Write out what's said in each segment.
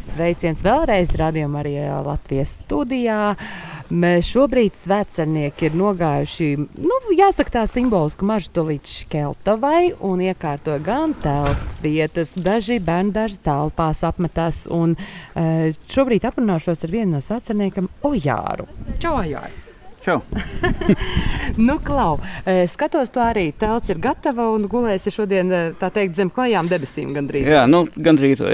Sveiciens vēlreiz radījumā arī Latvijas studijā. Mēs šobrīd svētceļnieki ir nogājuši, nu, jāsaka, tā simbolisku maršrutu līdz Škeltavai un iekārtoja gan telpas vietas, daži bērndārza telpās apmetās. Un šobrīd aprunāšos ar vienu no svētceļniekiem Ojāru. Čau, Ojāru! Čau! nu, klau, e, skatos, to arī telts ir gatava un gulēsi šodien, e, tā teikt, zem klajām debesīm gandrīz. Jā, nu, gandrīz to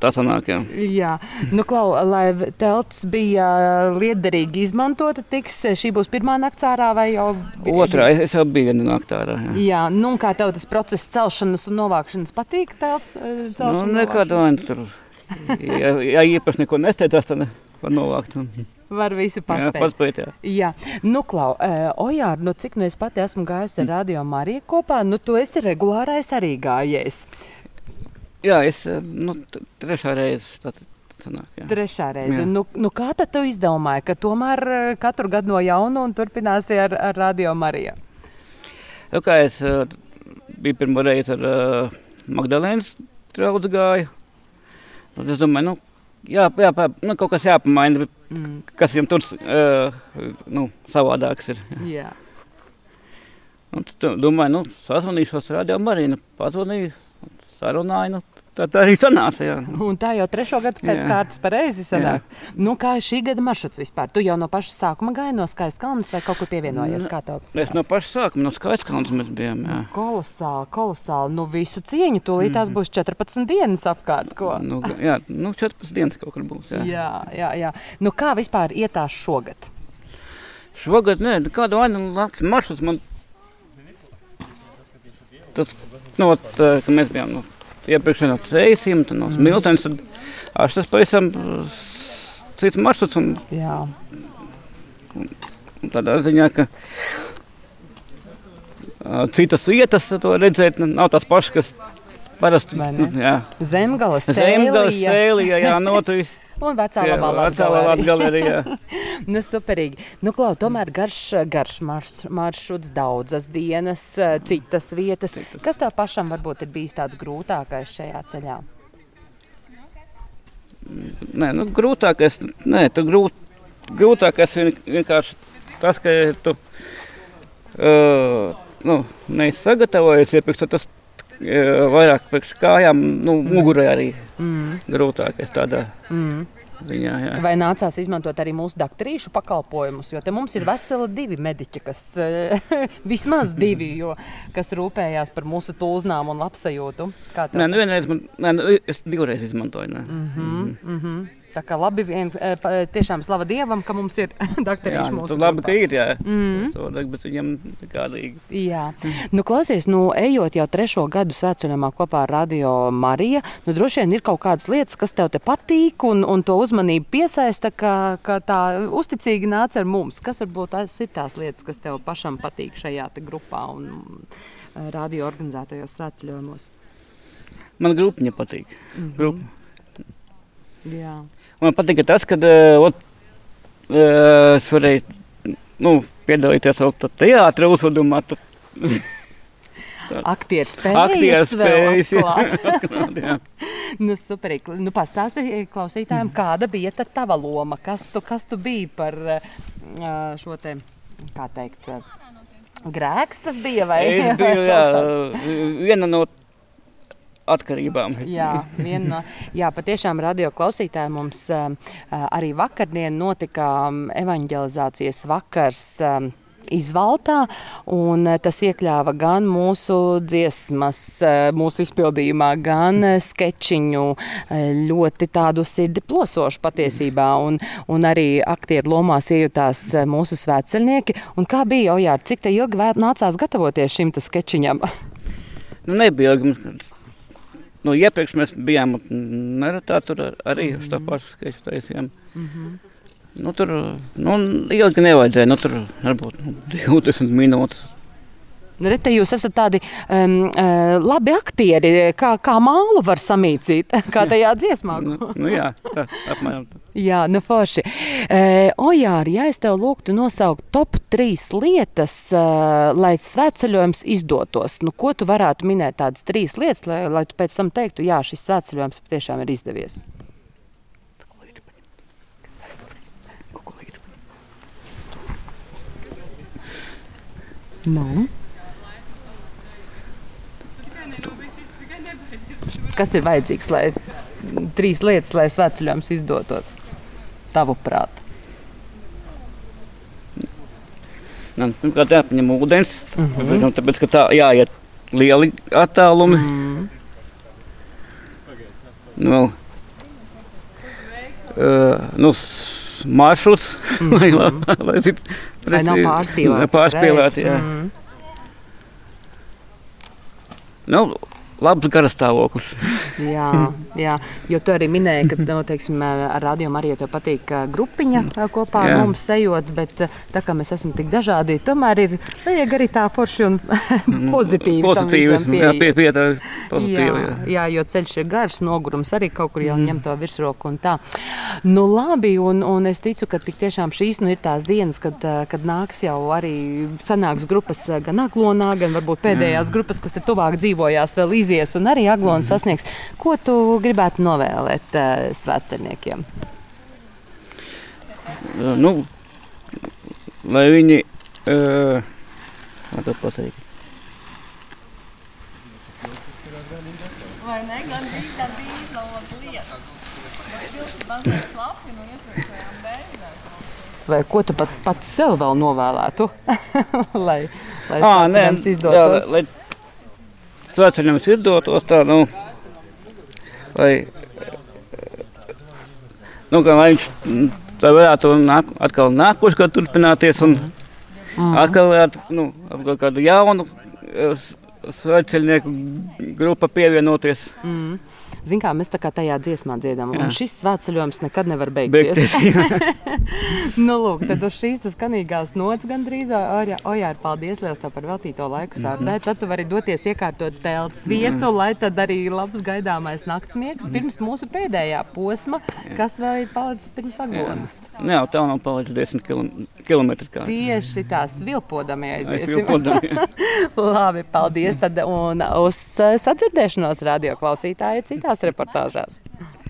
tā sanāk, jā. Jā, nu, klau, lai telts bija liederīgi izmantota, tiks šī būs pirmā naktsārā vai jau? Otrā, es, es jau biju viena naktārā. Jā, jā nu, kā tev tas process celšanas un novākšanas patīk, telts e, celšanas? Nu, vainu tur. Ja, ja īpaši neko nesteidās, tad var novākt. Un var visu paspēt. Jā, paspēt, jā. jā. Nu, Klau, uh, Ojār, nu, cik nu es pati esmu gājis ar Radio Mariju kopā, nu, tu esi regulārais arī gājies. Jā, es nu, trešā reize. Tātad. Sanāk, jā. Trešā reize. Jā. Nu, nu kā tad tu izdomāji, ka tomēr katru gadu no jauna un turpināsi ar, ar Radio Mariju? Nu, kā es uh, biju pirmo reizi ar uh, Magdalēnas draugu gāju. Tad es domāju, nu, jā, jā, nu, kaut kas jāpamaina, mm. kas viņam tur uh, nu, savādāks ir. Jā. Un, domāju, nu, sazvanīšos rādījumā Marīnu, pazvanīju, sarunāju, nu, Tā, tā arī sanāca. Jā. Un tā jau trešo gadu pēc jā. kārtas pareizi sanāk. Jā. Nu, kā šī gada maršruts vispār? Tu jau no paša sākuma gāji no skaistas kalnas vai kaut kur pievienojies? Kā tev? Es no paša sākuma no skaistas kalnas mēs bijām. Jā. Kolosāli, kolosāli. Nu, visu cieņu. Tūlīt tās mm. būs 14 dienas apkārt. Ko? Nu, jā, nu 14 dienas kaut kur būs. Jā, jā, jā. jā. Nu, kā vispār ietās šogad? Šogad, nē, nu, kāda vaina nakts maršruts man. Tas, nu, ot, mēs bijām. Nu, iepriekšējā no ceļiem, no smiltenes. Tad ārš tas pavisam uh, cits maršruts. Un, Jā. Un, un tādā ziņā, ka uh, citas vietas to redzēt nav tās pašas, kas parasti Zemgales, Zemgales sēlija, jā, notuvis. Un vecā labā Latvijā. nu, superīgi. Nu, klau, tomēr garš, garš marš, maršruts, daudzas dienas, citas vietas. Kas tev pašam varbūt ir bijis tāds grūtākais šajā ceļā? Nē, nu, grūtākais, nē, tu grūt, grūtākais vienkārši tas, ka tu uh, nu, neesi sagatavojies iepriekš, tas uh, vairāk priekš kājām, nu, mugurai arī mm. grūtākais tādā. Mm. Ziņā, jā. Vai nācās izmantot arī mūsu doktorīšu pakalpojumus? Jo te mums ir veseli divi mediķi, kas vismaz divi, jo, kas rūpējās par mūsu tūznām un labsajūtu. Nē, nu vienreiz man, nē, nu, es divreiz izmantoju. Ne. Mm -hmm, mm -hmm. Tā kā labi, vien, e, tiešām slava Dievam, ka mums ir doktorīši mūsu grupā. Labi, ka ir, jā. Mm. Sodāk, bet viņam kādīgi. Jā. Nu, klausies, nu, ejot jau trešo gadu svētceļamā kopā ar Radio Marija, nu, droši vien ir kaut kādas lietas, kas tev te patīk un, un to uzmanību piesaista, ka, ka tā uzticīgi nāc ar mums. Kas varbūt tās ir tās lietas, kas tev pašam patīk šajā grupā un e, radio organizētajos svētceļojumos? Man grupiņa patīk. Mm -hmm. Grupa. Jā. Man patika tas, ka uh, uh, es varēju nu, piedalīties vēl teātrī uzvedumā. Aktieru spējas. Spējas. nu, superīgi. Nu, Pastāstiet klausītājiem, kāda bija tava loma? Kas tu, kas tu biji par šo te, kā teikt, grēks tas bija? Vai? Es biju, jā, viena no atkarībām. jā, viena, jā, patiešām radio klausītāji mums uh, arī vakardien notika um, evanģelizācijas vakars. Um, Izvaltā, un tas iekļāva gan mūsu dziesmas, mūsu izpildījumā, gan sketčiņu, ļoti tādu sirdi plosošu patiesībā, un, un arī aktieru lomās iejutās mūsu svētceļnieki. Un kā bija, Ojār, cik te ilgi nācās gatavoties šim sketčiņam? Nu, nebija ilgi. Nu, iepriekš mēs bijām neretā tur arī uz tā pašu skaitu taisījām. Mm -hmm. Nu, tur nu, ilgi nevajadzēja, nu, tur varbūt nu, 20 minūtes. Nu, Rete, jūs esat tādi um, uh, labi aktieri, kā, kā mālu var samīcīt, kā tajā dziesmā. Nu, nu jā, tā apmēram tā. Jā, nu forši. Uh, Ojāri, ja es tev lūgtu nosaukt top trīs lietas, uh, lai svētceļojums izdotos, nu, ko tu varētu minēt tādas trīs lietas, lai, lai tu pēc tam teiktu, jā, šis svētceļojums patiešām ir izdevies? Nu. Kas ir vajadzīgs, lai trīs lietas, lai svētceļojums izdotos? Tavuprāt. Nu, Pirmkārt, jāpaņem ūdens, mm -hmm. tāpēc, ka tā jāiet lieli attālumi. Mm. Nu, uh, nu, maršruts, mm -hmm. lai, lai, lai, Lai nav pārspīlēti. Jā. Mm. Mm. Nu, labs garastāvoklis. Jā, jā, jo tu arī minēji, ka nu, teiksim, ar radio arī tev patīk grupiņa kopā ar Jā. mums ejot, bet tā kā mēs esam tik dažādi, tomēr ir vajag arī tā forši un pozitīvi. tam Pozitīvi, visam jā, pie, pie tā pozitīvi. Jā, Jā. jā, jo ceļš ir garš, nogurums arī kaut kur jau mm. ņem to virsroku. un tā. Nu, labi, un, un es ticu, ka tik tiešām šīs nu, ir tās dienas, kad, kad nāks jau arī sanāks grupas gan aglonā, gan varbūt pēdējās grupas, kas te tuvāk dzīvojās, vēl izies un arī aglonu sasniegs. Ko tu gribētu novēlēt uh, svētceļniekiem? Nu, lai viņi. Uh, to pateikt? Vai ne? Gan bija tā dīzela lieta. Bet šis mazliet lapi no iepriekšējām beigām. Vai ko tu pat, pats sev vēl novēlētu? lai lai Ā, nē, svētceļojums izdotos. Jā, lai svētceļojums izdotos tā, nu, lai, nu, ka lai viņš mm, tā varētu nāk, atkal nākošu gadu turpināties un Mhm. atkal varētu, nu, kaut kādu jaunu eh, svētceļnieku grupa pievienoties. Mm. Zin kā, mēs tā kā tajā dziesmā dziedam, Jā. un šis svētceļojums nekad nevar beigties. Beigties, nu, lūk, tad uz šīs skanīgās nots gandrīz, Ojā, ir paldies liels par veltīto laiku sāpē. Tad tu vari doties iekārtot telts vietu, lai tad arī labs gaidāmais naktsmiegs pirms mūsu pēdējā posma, kas vēl ir palicis pirms aglonas. Nu, jā, tā nav palicis 10 km. Kā. Tieši tā svilpodamie Aiz aiziesim. vilpodam, jā. Labi, paldies. Tad, un uz eh, sadzirdēšanos radio klausītāji citās vas reportažas.